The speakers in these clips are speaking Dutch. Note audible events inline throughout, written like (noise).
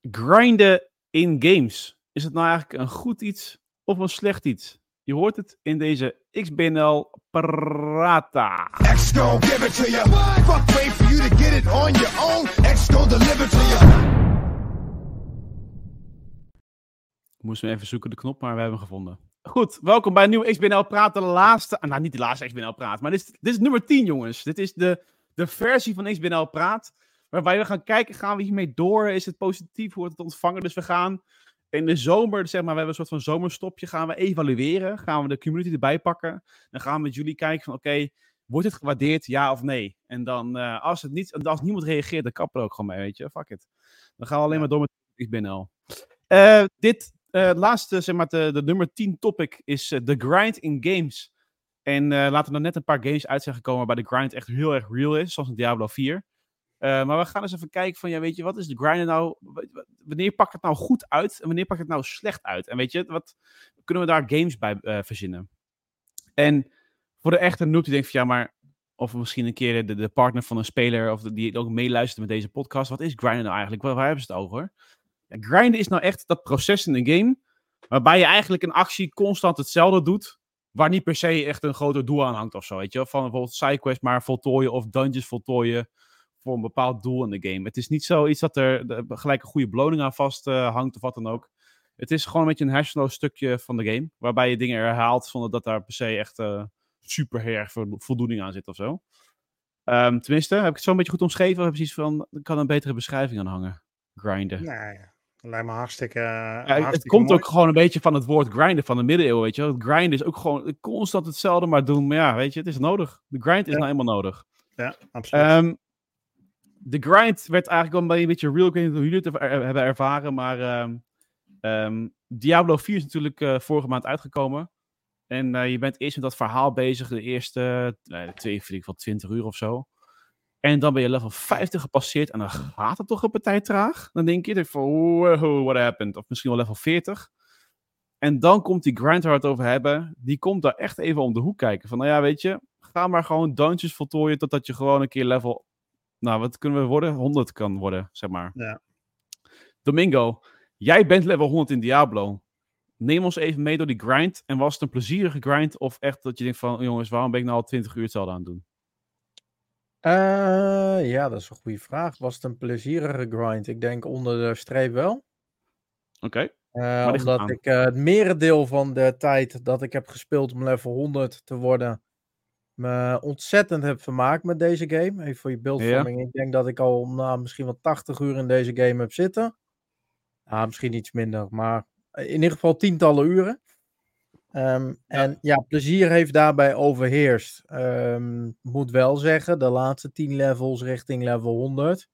grinden in games. Is het nou eigenlijk een goed iets of een slecht iets? Je hoort het in deze XBNL Prata. X give it to you. Fuck wait for you to get it on your own. Deliver to you. Moesten we even zoeken de knop, maar we hebben hem gevonden. Goed, welkom bij een nieuwe XBNL Praat. De laatste, ah, nou niet de laatste XBNL Praat, maar dit is, dit is nummer 10 jongens. Dit is de, de versie van XBNL Praat. Waarbij we gaan kijken, gaan we hiermee door? Is het positief? Hoe wordt het ontvangen? Dus we gaan in de zomer, zeg maar, we hebben een soort van zomerstopje, gaan we evalueren. Gaan we de community erbij pakken. Dan gaan we met jullie kijken van, oké, wordt het gewaardeerd, ja of nee? En dan, uh, als, het niet, als niemand reageert, dan kappen we ook gewoon mee, weet je. Fuck it. Dan gaan we alleen maar door met XBNL. Uh, dit uh, laatste, zeg maar, de, de nummer 10 topic is de grind in games. En laten er net een paar games uit zijn gekomen waarbij de grind echt heel erg real is, zoals in Diablo 4. Uh, maar we gaan eens even kijken van, ja, weet je, wat is de grinder nou? Wanneer pakt het nou goed uit en wanneer pakt het nou slecht uit? En weet je, wat kunnen we daar games bij uh, verzinnen? En voor de echte noob die denkt van, ja, maar of misschien een keer de, de partner van een speler of die ook meeluistert met deze podcast. Wat is grinder nou eigenlijk? Waar, waar hebben ze het over? Ja, grinden is nou echt dat proces in een game waarbij je eigenlijk een actie constant hetzelfde doet, waar niet per se echt een groter doel aan hangt of zo, weet je? Van bijvoorbeeld sidequest maar voltooien of dungeons voltooien voor een bepaald doel in de game. Het is niet zoiets dat er gelijk een goede beloning aan vast uh, hangt of wat dan ook. Het is gewoon een beetje een hersenloos stukje van de game. Waarbij je dingen herhaalt zonder dat daar per se echt uh, super erg voldoening aan zit of zo. Um, tenminste, heb ik het zo een beetje goed omschreven? Of heb iets van, er kan een betere beschrijving aan hangen? Grinden. Nee, lijkt me hartstikke. Ja, het komt ook gewoon een beetje van het woord grinden van de middeleeuwen, weet je Het grinden is ook gewoon constant hetzelfde maar doen. Maar ja, weet je, het is nodig. De grind is ja. nou eenmaal nodig. Ja, absoluut. Um, de grind werd eigenlijk wel een beetje real. Ik weet niet hoe jullie het hebben ervaren, maar um, Diablo 4 is natuurlijk uh, vorige maand uitgekomen. En uh, je bent eerst met dat verhaal bezig, de eerste uh, twee, vind ik wel 20 uur of zo. En dan ben je level 50 gepasseerd en dan gaat het toch een partij traag. Dan denk je van, wow, what happened? Of misschien wel level 40. En dan komt die grind waar we het over hebben, die komt daar echt even om de hoek kijken. Van, nou ja, weet je, ga maar gewoon dungeons voltooien totdat je gewoon een keer level nou, wat kunnen we worden? 100 kan worden, zeg maar. Ja. Domingo, jij bent level 100 in Diablo. Neem ons even mee door die grind. En was het een plezierige grind? Of echt dat je denkt van, jongens, waarom ben ik nou al 20 uur hetzelfde aan het doen? Uh, ja, dat is een goede vraag. Was het een plezierige grind? Ik denk onder de streep wel. Oké. Okay. Uh, omdat ik uh, het merendeel van de tijd dat ik heb gespeeld om level 100 te worden, me ontzettend heb vermaakt met deze game. Even voor je beeldvorming. Ik denk dat ik al nou, misschien wel 80 uur in deze game heb zitten. Ah, misschien iets minder, maar in ieder geval tientallen uren. Um, En ja, plezier heeft daarbij overheerst. Um, moet wel zeggen, de laatste 10 levels richting level 100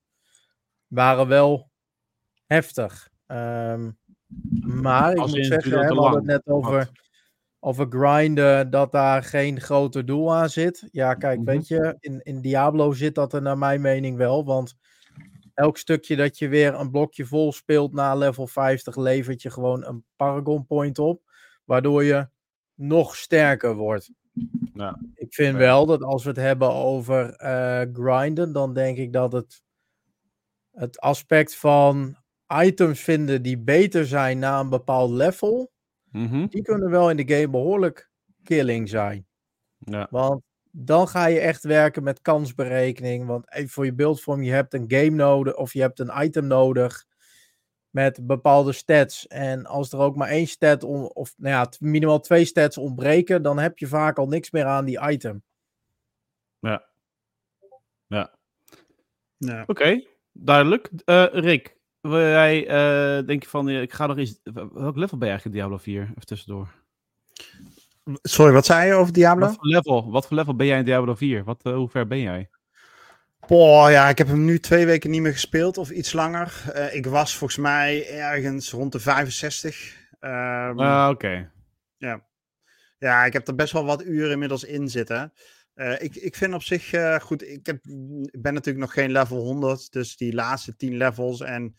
waren wel heftig. Um, maar ik moet zeggen, we hadden het net over over grinden, dat daar geen groter doel aan zit. Ja, kijk, mhm. weet je, in, in Diablo zit dat er naar mijn mening wel. Want elk stukje dat je weer een blokje vol speelt na level 50, levert je gewoon een Paragon Point op. Waardoor je nog sterker wordt. Ja. Ik vind wel dat als we het hebben over uh, grinden, dan denk ik dat het, het aspect van items vinden die beter zijn na een bepaald level Mhm. Die kunnen wel in de game behoorlijk killing zijn. Ja. Want dan ga je echt werken met kansberekening. Want even voor je beeldvorm, je hebt een game nodig of je hebt een item nodig met bepaalde stats. En als er ook maar één stat of nou ja, minimaal twee stats ontbreken, dan heb je vaak al niks meer aan die item. Ja. Ja. ja. Oké, duidelijk. Uh, Rick, jij uh, denk je van, ik ga nog eens... Welk level ben je eigenlijk in Diablo 4? Even tussendoor. Sorry, wat zei je over Diablo? Wat voor level, wat voor level ben jij in Diablo 4? Wat, uh, hoe ver ben jij? Boah, ja, ik heb hem nu twee weken niet meer gespeeld of iets langer. Uh, ik was volgens mij ergens rond de 65. Um, ah, oké. Ja. ja, ik heb er best wel wat uren inmiddels in zitten. Uh, ik, ik vind op zich uh, goed. Ik, heb, ik ben natuurlijk nog geen level 100. Dus die laatste 10 levels en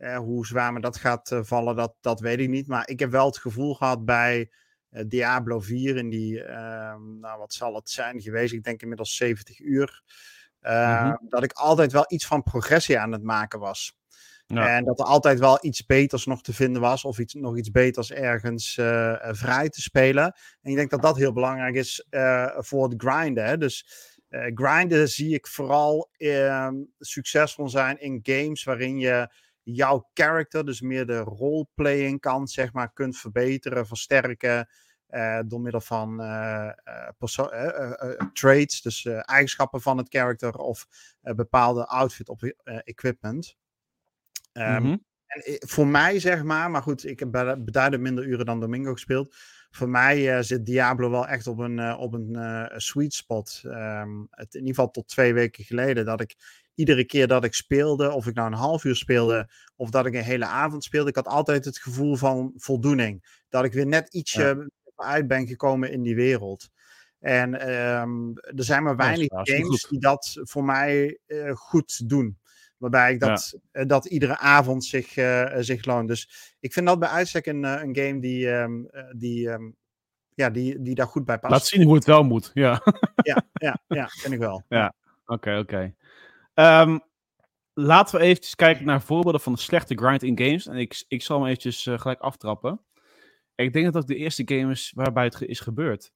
uh, hoe zwaar me dat gaat vallen, dat, dat weet ik niet. Maar ik heb wel het gevoel gehad bij Diablo 4 in die, ehm, nou wat zal het zijn geweest? Ik denk inmiddels 70 uur. Mm -hmm. Dat ik altijd wel iets van progressie aan het maken was. En dat er altijd wel iets beters nog te vinden was, of iets, nog iets beters ergens vrij te spelen. En ik denk dat dat heel belangrijk is voor het grinden. Hè? Dus grinden zie ik vooral ehm, succesvol zijn in games waarin je jouw character, dus meer de roleplaying kant, zeg maar, kunt verbeteren, versterken. door middel van traits, dus eigenschappen van het character of bepaalde outfit of equipment. Um, mm-hmm. En voor mij, zeg maar, maar goed, ik heb beduidend minder uren dan Domingo gespeeld. Voor mij uh, zit Diablo wel echt op een, uh, op een uh, sweet spot. Um, het, in ieder geval tot twee weken geleden. Dat ik iedere keer dat ik speelde, of ik nou een half uur speelde, of dat ik een hele avond speelde, ik had altijd het gevoel van voldoening. Dat ik weer net ietsje ja. uit ben gekomen in die wereld. En um, er zijn maar weinig games die dat voor mij goed doen. Waarbij ik dat, ja. Eh, dat iedere avond zich, uh, zich loont. Dus ik vind dat bij uitstek een, een game die, um, die, um, ja, die, die daar goed bij past. Laat zien hoe het wel moet. Ja, ja, ja, ja vind ik wel. (laughs) Ja, oké, oké. Okay. Um, laten we even kijken naar voorbeelden van de slechte grind in games. En ik, ik zal hem eventjes uh, gelijk aftrappen. Ik denk dat dat de eerste game is waarbij het is gebeurd.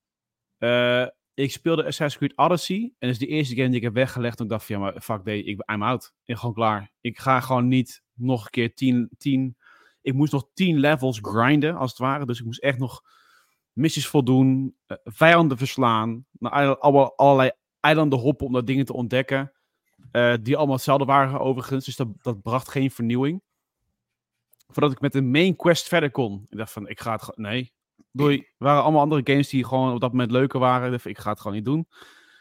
Uh, ik speelde Assassin's Creed Odyssey. En dat is de eerste game die ik heb weggelegd. En ik dacht van, ja, maar fuck day, ik I'm out. Ik ben gewoon klaar. Ik ga gewoon niet nog een keer 10, 10... Ik moest nog 10 levels grinden, als het ware. Dus ik moest echt nog missies voldoen. Uh, vijanden verslaan. Naar allerlei eilanden hoppen om dat dingen te ontdekken. Uh, die allemaal hetzelfde waren overigens. Dus dat, dat bracht geen vernieuwing. Voordat ik met de main quest verder kon. Ik dacht van, ik ga het... Nee, Doei. Er waren allemaal andere games die gewoon op dat moment leuker waren. Ik ga het gewoon niet doen.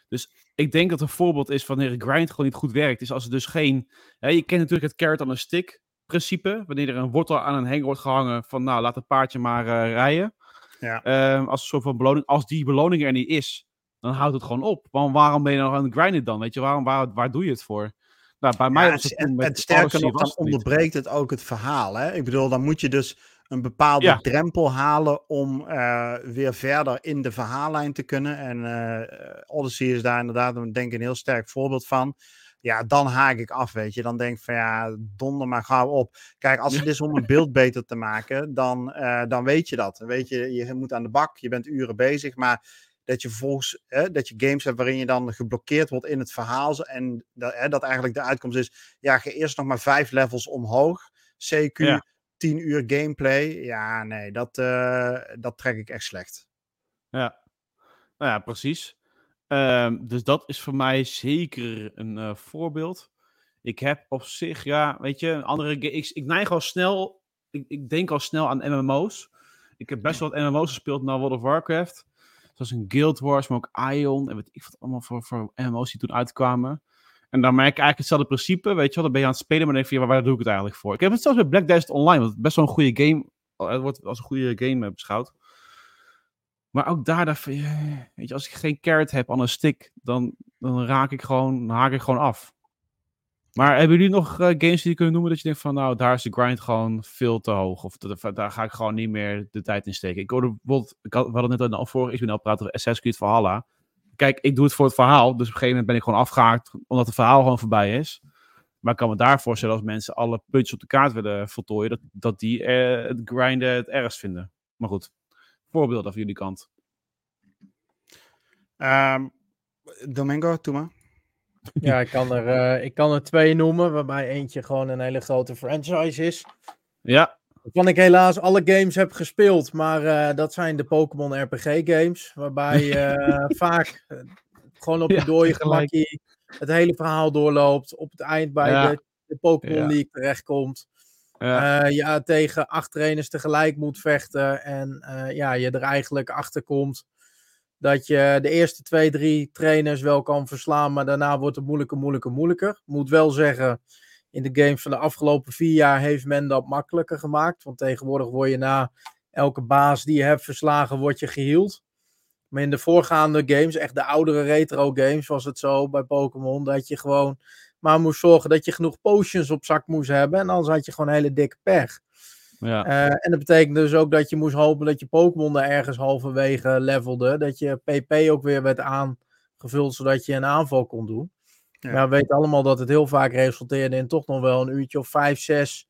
Dus ik denk dat een voorbeeld is van wanneer grind gewoon niet goed werkt. Is als er dus geen. Je kent natuurlijk het carrot on a stick principe. Wanneer er een wortel aan een hengel wordt gehangen. Van nou, laat het paardje maar uh, rijden. Ja. Um, als een soort van beloning. Als die beloning er niet is, dan houdt het gewoon op. Want waarom ben je nog aan het grinden dan? Weet je, waarom, waar, waar doe je het voor? Nou, bij mij ja, was het, het, het sterker nog, dan onderbreekt het ook het verhaal. Hè? Ik bedoel, dan moet je dus een bepaalde ja. drempel halen om uh, weer verder in de verhaallijn te kunnen. En uh, Odyssey is daar inderdaad denk ik een heel sterk voorbeeld van. Ja, dan haak ik af, weet je. Dan denk ik van ja, donder maar gauw op. Kijk, als het is om een beeld beter te maken, dan, uh, dan weet je dat. Weet je, je moet aan de bak, je bent uren bezig, maar dat je vervolgens dat je games hebt waarin je dan geblokkeerd wordt in het verhaal. En dat, dat eigenlijk de uitkomst is, ja, ga eerst nog maar vijf levels omhoog. CQ, ja. 10 uur gameplay. Ja, nee, dat, uh, dat trek ik echt slecht. Ja, nou ja, precies. Um, dus dat is voor mij zeker een uh, voorbeeld. Ik heb op zich, ja, weet je, andere ik, ik neig al snel, ik, ik denk al snel aan MMO's. Ik heb best wel wat MMO's gespeeld naar World of Warcraft. Zoals een Guild Wars, maar ook Ion. En weet ik wat allemaal voor, voor MMO's die toen uitkwamen. En dan merk ik eigenlijk hetzelfde principe, weet je wel. Dan ben je aan het spelen, maar dan denk je, waar, doe ik het eigenlijk voor? Ik heb het zelfs bij Black Desert Online, wat best wel een goede game, oh, het wordt als een goede game eh, beschouwd. Maar ook daar, dacht weet je, als ik geen carrot heb aan een stick, dan, dan raak ik gewoon, dan haak ik gewoon af. Maar hebben jullie nog uh, games die je kunnen noemen dat je denkt van, nou, daar is de grind gewoon veel te hoog. Of daar ga ik gewoon niet meer de tijd in steken. Ik hoorde bijvoorbeeld, ik had, we hadden net al vorige, ik ben al praten over Assassin's Creed Valhalla kijk, ik doe het voor het verhaal. Dus op een gegeven moment ben ik gewoon afgehaakt, omdat het verhaal gewoon voorbij is. Maar ik kan me daar voorstellen als mensen alle puntjes op de kaart willen voltooien, dat, dat die eh, het grinden het ergst vinden. Maar goed, voorbeelden van jullie kant. Um, Domingo, maar. (laughs) Ja, ik kan, er, uh, ik kan er twee noemen, waarbij eentje gewoon een hele grote franchise is. Ja. Waarvan ik helaas alle games heb gespeeld, maar uh, dat zijn de Pokémon RPG games. Waarbij je (laughs) uh, vaak gewoon op je ja, dode gemakkie het hele verhaal doorloopt. Op het eind bij ja. de, de Pokémon ja. League terechtkomt. Ja. ja, tegen acht trainers tegelijk moet vechten. En ja, je er eigenlijk achter komt dat je de eerste twee, drie trainers wel kan verslaan. Maar daarna wordt het moeilijker, moeilijker, moeilijker. Moet wel zeggen in de games van de afgelopen vier jaar heeft men dat makkelijker gemaakt. Want tegenwoordig word je na elke baas die je hebt verslagen, word je geheeld. Maar in de voorgaande games, echt de oudere retro games, was het zo bij Pokémon dat je gewoon maar moest zorgen dat je genoeg potions op zak moest hebben. En anders had je gewoon hele dikke pech. Ja. Uh, en dat betekent dus ook dat je moest hopen dat je Pokémon er ergens halverwege levelde. Dat je PP ook weer werd aangevuld, zodat je een aanval kon doen. Ja. we weten allemaal dat het heel vaak resulteerde in toch nog wel een uurtje of vijf, zes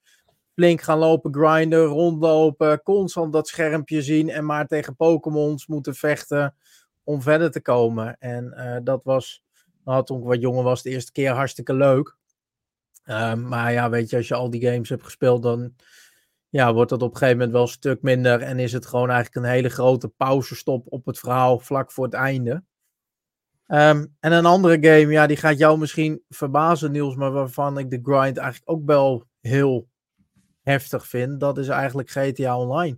flink gaan lopen grinden, rondlopen, constant dat schermpje zien en maar tegen Pokémons moeten vechten om verder te komen. En uh, dat was, nou, toen ik wat jonger was, de eerste keer hartstikke leuk. Uh, maar ja, weet je, als je al die games hebt gespeeld, dan ja, wordt dat op een gegeven moment wel een stuk minder. En is het gewoon eigenlijk een hele grote pauzestop op het verhaal vlak voor het einde. Um, en een andere game, ja, die gaat jou misschien verbazen, Niels, maar waarvan ik de grind eigenlijk ook wel heel heftig vind. Dat is eigenlijk GTA Online.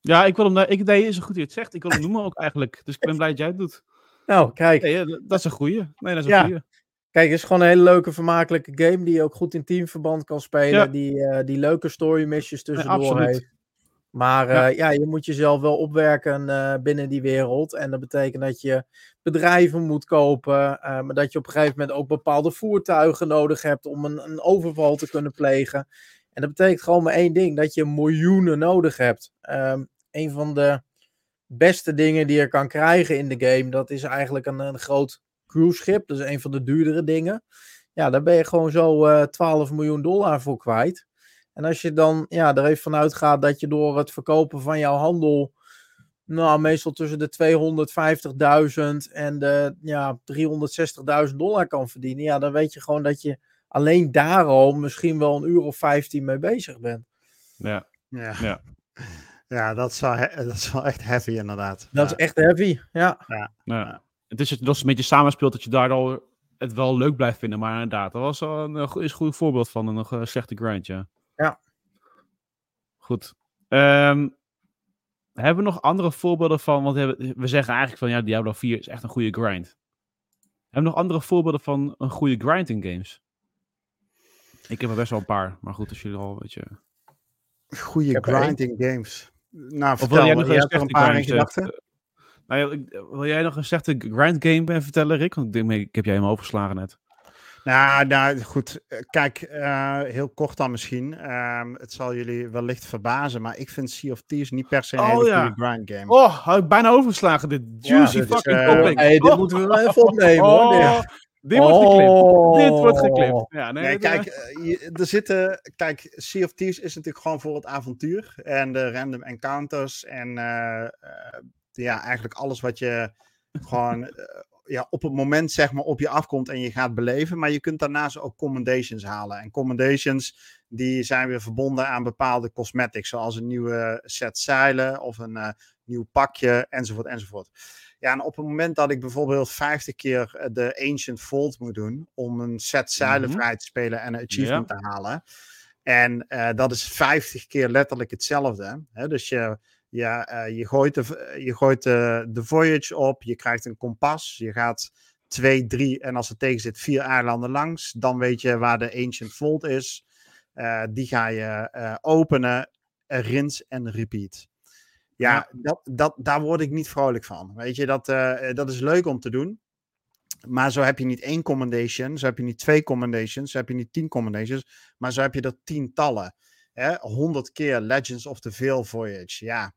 Ja, ik wil hem, ik, nee, is een goed dat je het zegt. Ik wil hem noemen ook eigenlijk. Dus ik ben (laughs) blij dat jij het doet. Nou, kijk. Nee, dat is een goeie. Nee, dat is een ja. goeie. Kijk, het is gewoon een hele leuke, vermakelijke game die je ook goed in teamverband kan spelen. Ja. Die, uh, die leuke story missions tussendoor ja, heeft. Maar uh, ja. ja. je moet jezelf wel opwerken uh, binnen die wereld. En dat betekent dat je bedrijven moet kopen. maar dat je op een gegeven moment ook bepaalde voertuigen nodig hebt om een, een overval te kunnen plegen. En dat betekent gewoon maar één ding: dat je miljoenen nodig hebt. Um, een van de beste dingen die je kan krijgen in de game, dat is eigenlijk een, een groot cruise schip. Dat is een van de duurdere dingen. Ja, daar ben je gewoon zo uh, 12 miljoen dollar voor kwijt. En als je dan ja, er even vanuit gaat dat je door het verkopen van jouw handel. Nou, meestal tussen de 250.000 en de ja, 360.000 dollar kan verdienen. Ja, dan weet je gewoon dat je alleen daar al misschien wel een uur of 15 mee bezig bent. Ja. Ja. ja. Ja, dat is, wel, dat is wel echt heavy inderdaad. Dat ja. is echt heavy, ja. ja. ja. Het is dat een beetje samenspeelt dat je daardoor het wel leuk blijft vinden. Maar inderdaad, dat was wel een, is een goed voorbeeld van een, een slechte grind, ja. Ja. Goed. Um, hebben we nog andere voorbeelden van, want we zeggen eigenlijk van ja, Diablo 4 is echt een goede grind. Hebben we nog andere voorbeelden van een goede grind in games? Ik heb er best wel een paar, maar goed, als jullie al een beetje... Goede grind in games. Nou, of vertel, wil jij nog een, een paar in gedachten? Nou, wil jij nog een slechte grind game vertellen, Rick? Want ik, denk, ik heb jij hem overgeslagen net. Nou, nou goed. Kijk, uh, heel kort dan misschien. Um, het zal jullie wellicht verbazen, maar ik vind Sea of Thieves niet per se een oh, hele ja. goede grind game. Oh, had ik bijna overgeslagen. Dit juicy ja, fucking is, uh, topic. Hey, dit oh. moeten we wel even opnemen, oh. hoor. Dit wordt geklipt. Dit wordt geklipt. Ja, nee, nee kijk, uh, je, er zitten. Kijk, Sea of Thieves is natuurlijk gewoon voor het avontuur. En de random encounters. En uh, ja, eigenlijk alles wat je gewoon ja, op het moment zeg maar op je afkomt en je gaat beleven. Maar je kunt daarnaast ook commendations halen. En commendations die zijn weer verbonden aan bepaalde cosmetics. Zoals een nieuwe set zeilen of een uh, nieuw pakje enzovoort enzovoort. Ja, en op het moment dat ik bijvoorbeeld 50 keer de Ancient Fold moet doen om een set zeilen mm -hmm. vrij te spelen en een achievement ja. te halen. En uh, dat is 50 keer letterlijk hetzelfde. Hè? Dus je, ja, uh, je gooit, de, je gooit de, de voyage op, je krijgt een kompas, je gaat twee, drie en als er tegen zit vier eilanden langs, dan weet je waar de Ancient Fold is. Uh, die ga je uh, openen, rinse en repeat. Ja, ja, Dat, dat, daar word ik niet vrolijk van. Weet je, dat, dat is leuk om te doen. Maar zo heb je niet één commendation, zo heb je niet twee commendations, zo heb je niet tien commendations, maar zo heb je er tientallen. Honderd keer Legends of the Veil Voyage. Ja,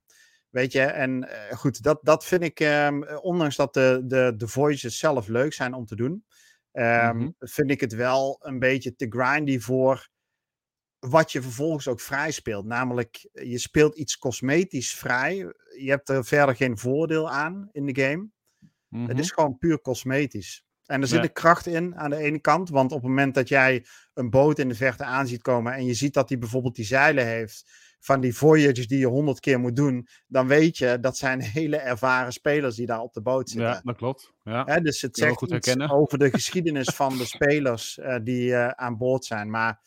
Weet je, en uh, goed, dat, dat vind ik, um, ondanks dat de, de, de voices zelf leuk zijn om te doen, um, mm-hmm. vind ik het wel een beetje te grindy voor wat je vervolgens ook vrij speelt. Namelijk, je speelt iets cosmetisch vrij. Je hebt er verder geen voordeel aan in de game. Het is gewoon puur cosmetisch. En er zit ja. een kracht in aan de ene kant. Want op het moment dat jij een boot in de verte aan ziet komen. en je ziet dat die bijvoorbeeld die zeilen heeft van die voyages die je honderd keer moet doen, dan weet je dat zijn hele ervaren spelers die daar op de boot zitten. Ja, dat klopt. Ja. Hè, dus het zegt goed iets over de geschiedenis (laughs) van de spelers uh, die uh, aan boord zijn. Maar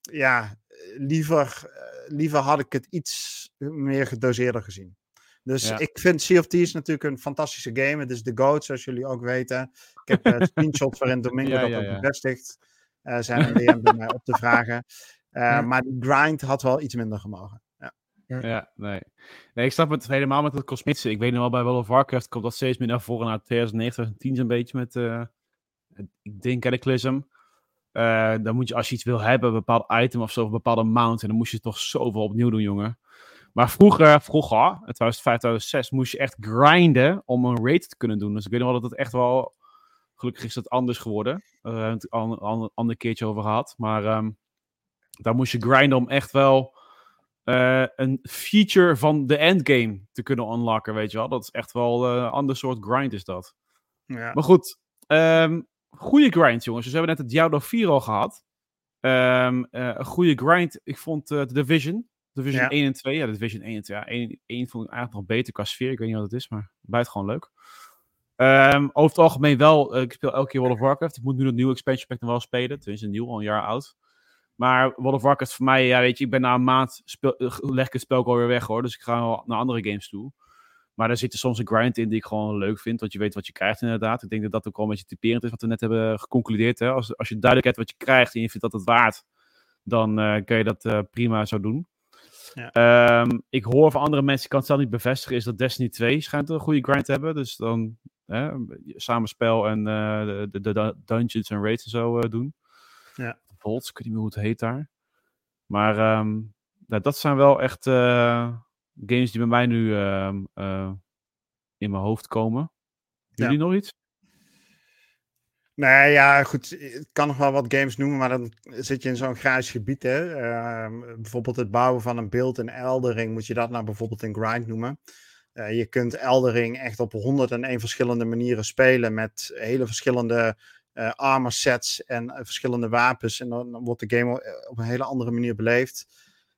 ja, liever, uh, liever had ik het iets meer gedoseerder gezien. Dus ja. ik vind Sea of Thieves natuurlijk een fantastische game. Het is de GOAT, zoals jullie ook weten. Ik heb uh, (laughs) screenshots waarin Domingo ja, dat ja, ook bevestigt. Uh, zijn een DM bij mij op te vragen. Uh, ja. Maar de grind had wel iets minder gemogen. Ja, ja nee. nee. Ik snap het helemaal met het cosmetische. Ik weet nog wel, bij World of Warcraft komt dat steeds meer naar voren. Na 2009, 2010 een beetje met, uh, ik denk Cataclysm. Uh, dan moet je, als je iets wil hebben, een bepaald item of zo, of een bepaalde mount, en dan moest je toch zoveel opnieuw doen, jongen. Maar vroeger, vroeger, in 2005, 2006, moest je echt grinden om een raid te kunnen doen. Dus ik weet nog wel dat het echt wel, gelukkig is dat anders geworden. We hebben het al een ander keertje over gehad. Maar um, Daar moest je grinden om echt wel eh, een feature van de endgame te kunnen unlocken, weet je wel. Dat is echt wel een ander soort grind is dat. Ja. Maar goed, um, goede grind, jongens. Dus we hebben net het Diablo 4 al gehad. Um, uh, een goede grind. Ik vond de Division. Division Ja. 1 en 2. Ja, de Division 1 en 2. Ja, 1, 1 vond ik eigenlijk nog beter qua sfeer. Ik weet niet wat het is, maar buitengewoon leuk. Um, over het algemeen wel. Ik speel elke keer World of Warcraft. Ik moet nu het nieuwe expansion pack nog wel spelen. Tenminste, nieuw, al een jaar oud. Maar World of Warcraft voor mij, ja, weet je, ik ben na een maand speel, leg ik het spel alweer weg hoor. Dus ik ga naar andere games toe. Maar er zit er soms een grind in die ik gewoon leuk vind. Want je weet wat je krijgt inderdaad. Ik denk dat dat ook wel een beetje typerend is wat we net hebben geconcludeerd. Hè? Als, als je duidelijk hebt wat je krijgt en je vindt dat het waard, dan uh, kun je dat uh, prima zo doen. Ja. Um, ik hoor van andere mensen, ik kan het zelf niet bevestigen, is dat Destiny 2 schijnt een goede grind te hebben. Dus dan hè, samenspel en uh, de, de, de, dungeons en raids en zo doen. Ja. Volts, ik weet niet meer hoe het heet daar. Maar um, nou, dat zijn wel echt uh, games die bij mij nu uh, uh, in mijn hoofd komen. Jullie ja. nog iets? Nee, ja, goed. Ik kan nog wel wat games noemen, maar dan zit je in zo'n grijs gebied. Hè? bijvoorbeeld het bouwen van een beeld in Eldering, moet je dat nou bijvoorbeeld een grind noemen. Uh, je kunt Eldering echt op 101 verschillende manieren spelen met hele verschillende armor sets en uh, verschillende wapens. En dan, dan, wordt de game op een hele andere manier beleefd.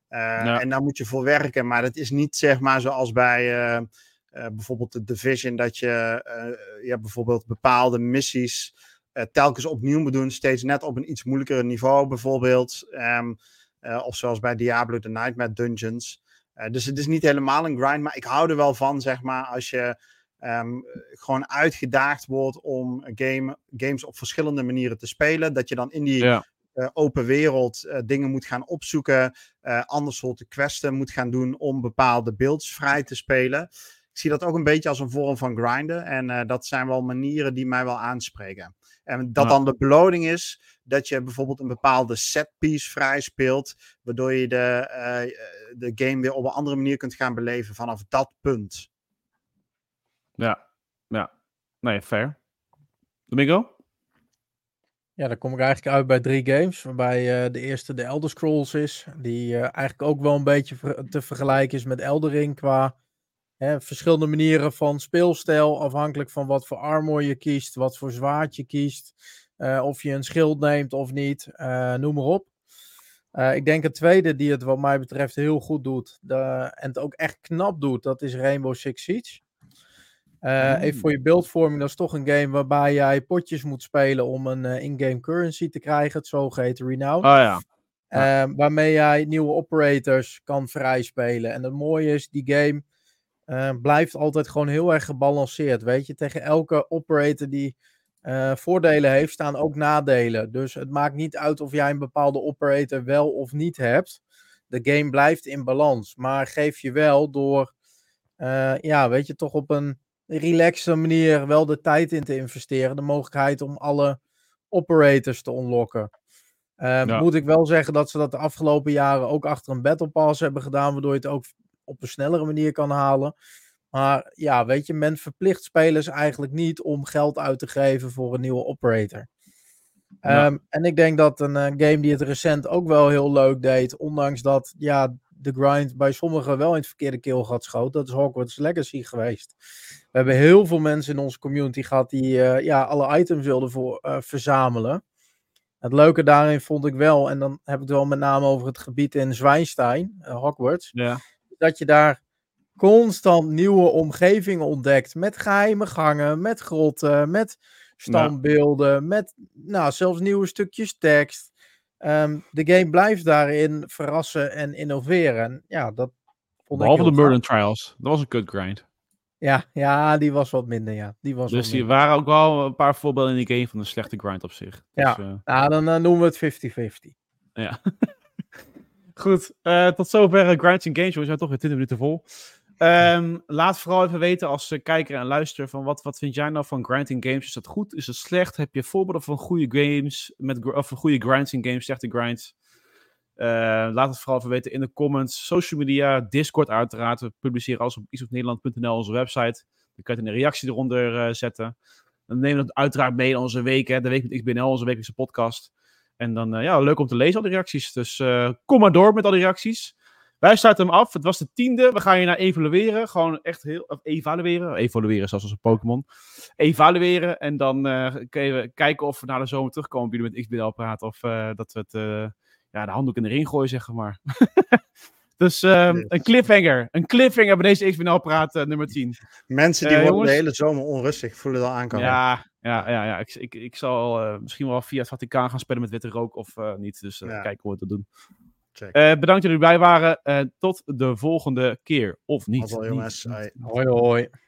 Ja. En daar moet je voor werken, maar dat is niet zeg maar zoals bij bijvoorbeeld de Division, dat je, je hebt bijvoorbeeld bepaalde missies telkens opnieuw moet doen, steeds net op een iets moeilijker niveau bijvoorbeeld. Um, of zoals bij Diablo The Nightmare Dungeons. Uh, dus het is niet helemaal een grind, maar ik hou er wel van, zeg maar, als je um, gewoon uitgedaagd wordt om game, games op verschillende manieren te spelen. Dat je dan in die ja. uh, open wereld uh, dingen moet gaan opzoeken, ander soorten questen moet gaan doen om bepaalde beelds vrij te spelen. Ik zie dat ook een beetje als een vorm van grinden en dat zijn wel manieren die mij wel aanspreken. En dat ja. dan de beloning is dat je bijvoorbeeld een bepaalde setpiece vrij speelt, waardoor je de, uh, de game weer op een andere manier kunt gaan beleven vanaf dat punt. Ja, ja. Nee, fair. Domingo? Ja, dan kom ik eigenlijk uit bij drie games, waarbij uh, de eerste de Elder Scrolls is, die uh, eigenlijk ook wel een beetje te vergelijken is met Eldering qua Hè, verschillende manieren van speelstijl, afhankelijk van wat voor armor je kiest, wat voor zwaard je kiest, uh, of je een schild neemt of niet, noem maar op. Ik denk het tweede die het wat mij betreft heel goed doet en het ook echt knap doet, dat is Rainbow Six Siege. Mm. Even voor je beeldvorming, dat is toch een game waarbij jij potjes moet spelen om een in-game currency te krijgen, het zogeheten Renown. Oh ja. ja. waarmee jij nieuwe operators kan vrijspelen. En het mooie is, die game uh, blijft altijd gewoon heel erg gebalanceerd. Weet je, tegen elke operator die uh, voordelen heeft, staan ook nadelen. Dus het maakt niet uit of jij een bepaalde operator wel of niet hebt. De game blijft in balans. Maar geef je wel door, uh, ja, weet je, toch op een relaxe manier wel de tijd in te investeren. De mogelijkheid om alle operators te unlocken. Ja. Moet ik wel zeggen dat ze dat de afgelopen jaren ook achter een Battle Pass hebben gedaan, waardoor je het ook op een snellere manier kan halen. Maar ja, weet je, men verplicht spelers eigenlijk niet om geld uit te geven voor een nieuwe operator. Ja. Um, en ik denk dat een uh, game die het recent ook wel heel leuk deed, ondanks dat ja, de grind bij sommigen wel in het verkeerde keelgat schoot, dat is Hogwarts Legacy geweest. We hebben heel veel mensen in onze community gehad die uh, ja, alle items wilden voor, uh, verzamelen. Het leuke daarin vond ik wel, en dan heb ik het wel met name over het gebied in Zwijnstein, Hogwarts. Ja dat je daar constant nieuwe omgevingen ontdekt. Met geheime gangen, met grotten, met standbeelden, ja. met nou, zelfs nieuwe stukjes tekst. Um, de game blijft daarin verrassen en innoveren. En ja, dat vond Behalve ik de Murder Trials. Dat was een kut grind. Ja, ja, die was wat minder, ja. Die was dus die waren ook wel een paar voorbeelden in die game van een slechte grind op zich. Ja, dus, uh... nou, dan uh, noemen we het 50-50. Ja. (laughs) Goed, uh, tot zover Grinds and Games. We zijn toch weer 20 minuten vol. Um, laat vooral even weten als uh, kijker en luister van wat, wat vind jij nou van grinding games? Is dat goed? Is dat slecht? Heb je voorbeelden van goede games met of goede grinding games, slechte grinds? Laat het vooral even weten in de comments, social media, Discord uiteraard. We publiceren alles op isopnederland.nl, onze website. Je een reactie eronder uh, zetten. Dan nemen we het uiteraard mee in onze week, hè, de week met XBNL, onze wekelijkse podcast. En dan, ja, leuk om te lezen al die reacties. Dus kom maar door met al die reacties. Wij sluiten hem af. Het was de tiende. We gaan je naar evalueren. Gewoon echt heel. Of evalueren. Evalueren, zoals een Pokémon. Evalueren. En dan uh, kunnen we kijken of we naar de zomer terugkomen. Jullie met XBL praten. Of uh, dat we het. Uh, ja, de handdoek in de ring gooien, zeg maar. (laughs) dus um, een cliffhanger. Een cliffhanger bij deze XBL praat nummer 10. Mensen die worden de hele zomer onrustig. Voelen al aankomen. Ja, ja, ja, ja. Ik, ik, ik zal misschien wel via het Vaticaan gaan spelen met witte rook of niet. Dus ja. kijken hoe we het doen. Uh, bedankt dat jullie erbij waren. Uh, tot de volgende keer. Of niet. Jongens. Hoi hoi.